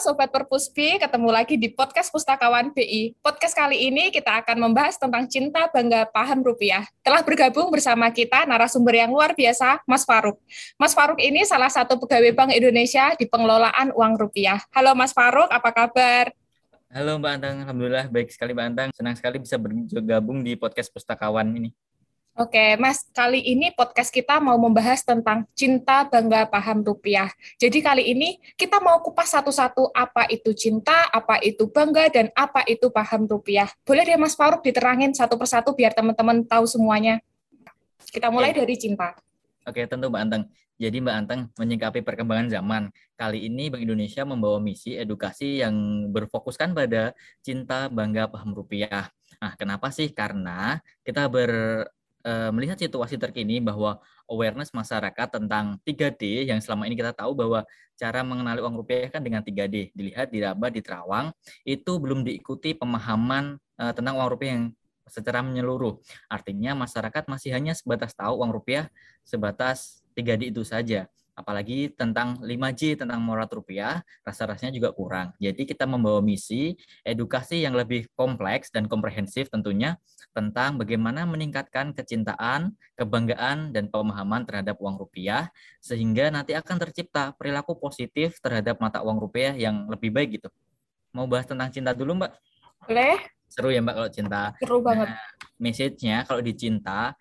Sobat Perpuspi, ketemu lagi di podcast Pustakawan BI. Podcast kali ini kita akan membahas tentang cinta bangga paham rupiah. Telah bergabung bersama kita narasumber yang luar biasa, Mas Faruk. Mas Faruk ini salah satu pegawai Bank Indonesia di pengelolaan uang rupiah. Halo Mas Faruk, apa kabar? Halo Mbak Antang, Alhamdulillah baik sekali Mbak Antang. Senang sekali bisa bergabung di podcast Pustakawan ini. Oke, Mas, kali ini podcast kita mau membahas tentang cinta bangga paham rupiah. Jadi kali ini kita mau kupas satu-satu apa itu cinta, apa itu bangga, dan apa itu paham rupiah. Boleh deh Mas Faruk diterangin satu persatu biar teman-teman tahu semuanya. Kita mulai Oke. dari cinta. Oke, tentu Mbak Anteng. Jadi Mbak Anteng menyikapi perkembangan zaman. Kali ini Bank Indonesia membawa misi edukasi yang berfokuskan pada cinta bangga paham rupiah. Nah, kenapa sih? Karena kita ber uh, melihat situasi terkini bahwa awareness masyarakat tentang 3D yang selama ini kita tahu bahwa cara mengenali uang rupiah kan dengan 3D. Dilihat di Raba, di Terawang, itu belum diikuti pemahaman uh, tentang uang rupiah yang secara menyeluruh. Artinya masyarakat masih hanya sebatas tahu uang rupiah sebatas 3D itu saja apalagi tentang 5G tentang morat rupiah rasa-rasanya juga kurang. Jadi kita membawa misi edukasi yang lebih kompleks dan komprehensif tentunya tentang bagaimana meningkatkan kecintaan, kebanggaan dan pemahaman terhadap uang rupiah sehingga nanti akan tercipta perilaku positif terhadap mata uang rupiah yang lebih baik gitu. Mau bahas tentang cinta dulu, Mbak? Boleh. Seru ya, Mbak kalau cinta. Seru banget. Nah, message-nya kalau dicinta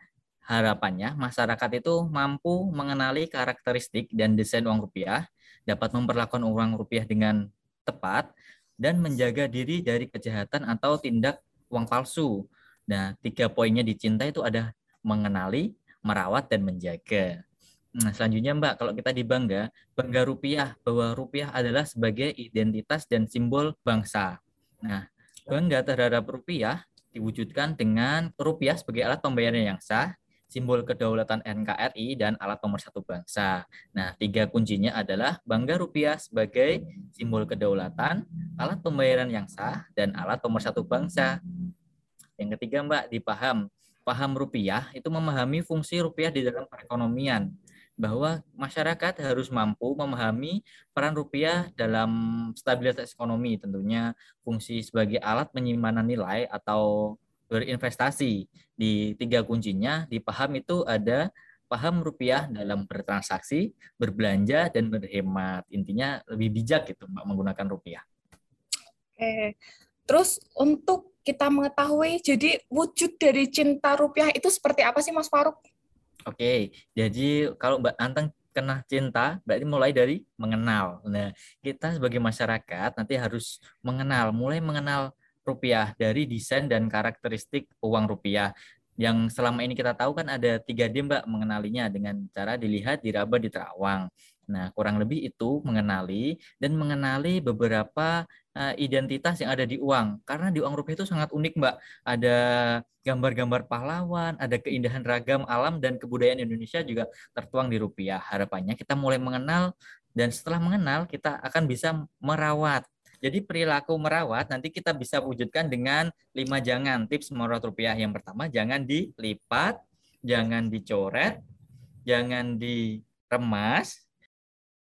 harapannya masyarakat itu mampu mengenali karakteristik dan desain uang rupiah, dapat memperlakukan uang rupiah dengan tepat, dan menjaga diri dari kejahatan atau tindak uang palsu. Nah, tiga poinnya dicinta itu ada mengenali, merawat, dan menjaga. Nah, selanjutnya Mbak, kalau kita di Bangga, Bangga Rupiah, bahwa rupiah adalah sebagai identitas dan simbol bangsa. Nah, bangga terhadap rupiah diwujudkan dengan rupiah sebagai alat pembayaran yang sah, simbol kedaulatan NKRI, dan alat pemersatu bangsa. Nah, tiga kuncinya adalah bangga rupiah sebagai simbol kedaulatan, alat pembayaran yang sah, dan alat pemersatu bangsa. Yang ketiga, Mbak, dipaham. Paham rupiah itu memahami fungsi rupiah di dalam perekonomian bahwa masyarakat harus mampu memahami peran rupiah dalam stabilitas ekonomi tentunya fungsi sebagai alat penyimpanan nilai atau berinvestasi di tiga kuncinya dipaham itu ada paham rupiah dalam bertransaksi, berbelanja dan berhemat. Intinya lebih bijak gitu Mbak menggunakan rupiah. Oke. Terus untuk kita mengetahui jadi wujud dari cinta rupiah itu seperti apa sih Mas Faruk? Oke, jadi kalau Mbak Anteng kena cinta berarti mulai dari mengenal. Nah, kita sebagai masyarakat nanti harus mengenal, mulai mengenal rupiah dari desain dan karakteristik uang rupiah yang selama ini kita tahu kan ada 3D Mbak mengenalinya dengan cara dilihat, diraba, diterawang. Nah, kurang lebih itu mengenali dan mengenali beberapa uh, identitas yang ada di uang. Karena di uang rupiah itu sangat unik Mbak. Ada gambar-gambar pahlawan, ada keindahan ragam alam dan kebudayaan Indonesia juga tertuang di rupiah. Harapannya kita mulai mengenal dan setelah mengenal kita akan bisa merawat jadi perilaku merawat nanti kita bisa wujudkan dengan lima jangan tips merawat rupiah. Yang pertama jangan dilipat, jangan dicoret, jangan diremas,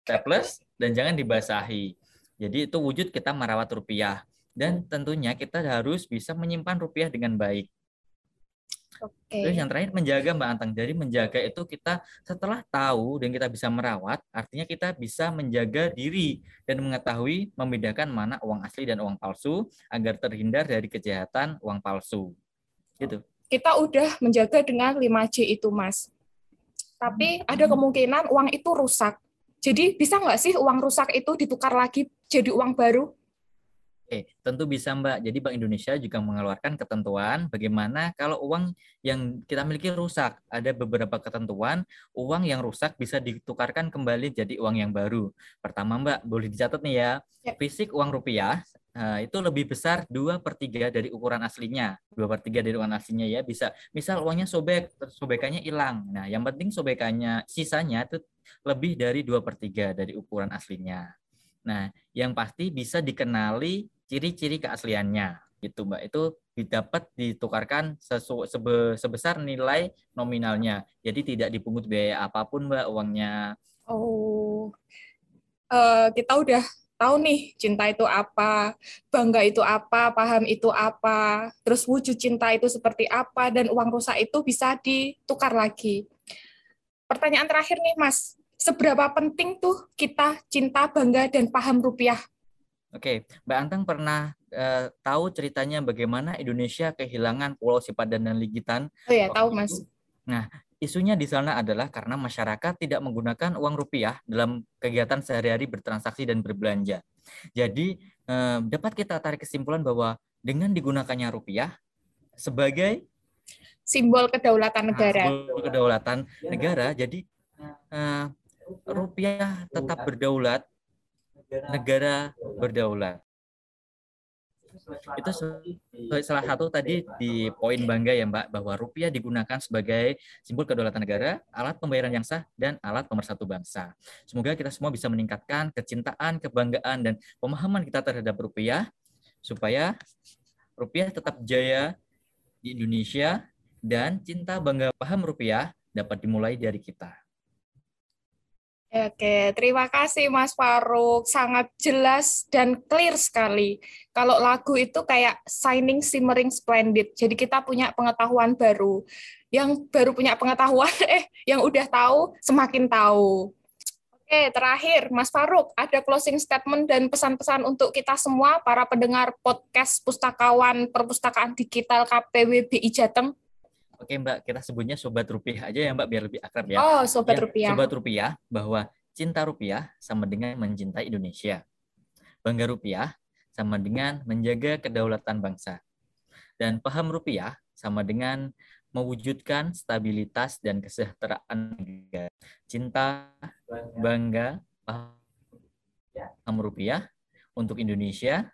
staples, dan jangan dibasahi. Jadi itu wujud kita merawat rupiah. Dan tentunya kita harus bisa menyimpan rupiah dengan baik. Okay. Terus yang terakhir menjaga Mbak Antang. Jadi menjaga itu kita setelah tahu dan kita bisa merawat, artinya kita bisa menjaga diri dan mengetahui membedakan mana uang asli dan uang palsu agar terhindar dari kejahatan uang palsu. Gitu. Kita udah menjaga dengan 5C itu, Mas. Tapi ada kemungkinan uang itu rusak. Jadi bisa nggak sih uang rusak itu ditukar lagi jadi uang baru? Oke, tentu bisa Mbak. Jadi Bank Indonesia juga mengeluarkan ketentuan bagaimana kalau uang yang kita miliki rusak. Ada beberapa ketentuan, uang yang rusak bisa ditukarkan kembali jadi uang yang baru. Pertama Mbak, boleh dicatat nih ya, ya. fisik uang rupiah Nah, itu lebih besar 2 per 3 dari ukuran aslinya. 2 per 3 dari ukuran aslinya ya. Bisa, misal uangnya sobek, sobekannya hilang. Nah, yang penting sobekannya, sisanya itu lebih dari 2 per 3 dari ukuran aslinya. Nah, yang pasti bisa dikenali ciri-ciri keasliannya itu mbak. Itu didapat ditukarkan sesu, sebe, sebesar nilai nominalnya. Jadi tidak dipungut biaya apa pun mbak uangnya. Oh. Uh, kita udah tahu nih cinta itu apa, bangga itu apa, paham itu apa, terus wujud cinta itu seperti apa, dan uang rusak itu bisa ditukar lagi. Pertanyaan terakhir nih Mas, seberapa penting tuh kita cinta, bangga, dan paham rupiah? Oke, Mbak Anteng pernah uh, tahu ceritanya bagaimana Indonesia kehilangan Pulau Sipadan dan Ligitan? Oh ya, tahu Mas. Itu? Nah, isunya di sana adalah karena masyarakat tidak menggunakan uang rupiah dalam kegiatan sehari-hari bertransaksi dan berbelanja. Jadi eh, dapat kita tarik kesimpulan bahwa dengan digunakannya rupiah sebagai simbol kedaulatan negara. Simbol kedaulatan negara. Jadi eh, rupiah tetap berdaulat, negara berdaulat itu salah satu tadi di poin bangga ya Mbak bahwa rupiah digunakan sebagai simbol kedaulatan negara, alat pembayaran yang sah dan alat pemersatu bangsa. Semoga kita semua bisa meningkatkan kecintaan, kebanggaan dan pemahaman kita terhadap rupiah supaya rupiah tetap jaya di Indonesia dan cinta bangga paham rupiah dapat dimulai dari kita. Oke, terima kasih Mas Faruk. Sangat jelas dan clear sekali. Kalau lagu itu kayak Shining Simmering Splendid. Jadi kita punya pengetahuan baru. Yang baru punya pengetahuan, eh yang udah tahu semakin tahu. Oke, terakhir Mas Faruk, ada closing statement dan pesan-pesan untuk kita semua, para pendengar podcast Pustakawan Perpustakaan Digital KPW BI Jateng. Oke Mbak, kita sebutnya Sobat Rupiah aja ya Mbak, biar lebih akrab ya. Oh, Sobat ya, Rupiah. Sobat Rupiah, bahwa cinta rupiah sama dengan mencintai Indonesia. Bangga rupiah sama dengan menjaga kedaulatan bangsa. Dan paham rupiah sama dengan mewujudkan stabilitas dan kesejahteraan negara. Cinta, bangga, paham rupiah untuk Indonesia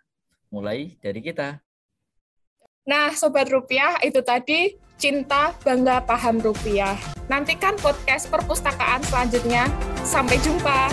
mulai dari kita. Nah, Sobat Rupiah, itu tadi cinta, bangga, paham rupiah. Nantikan podcast perpustakaan selanjutnya. Sampai jumpa.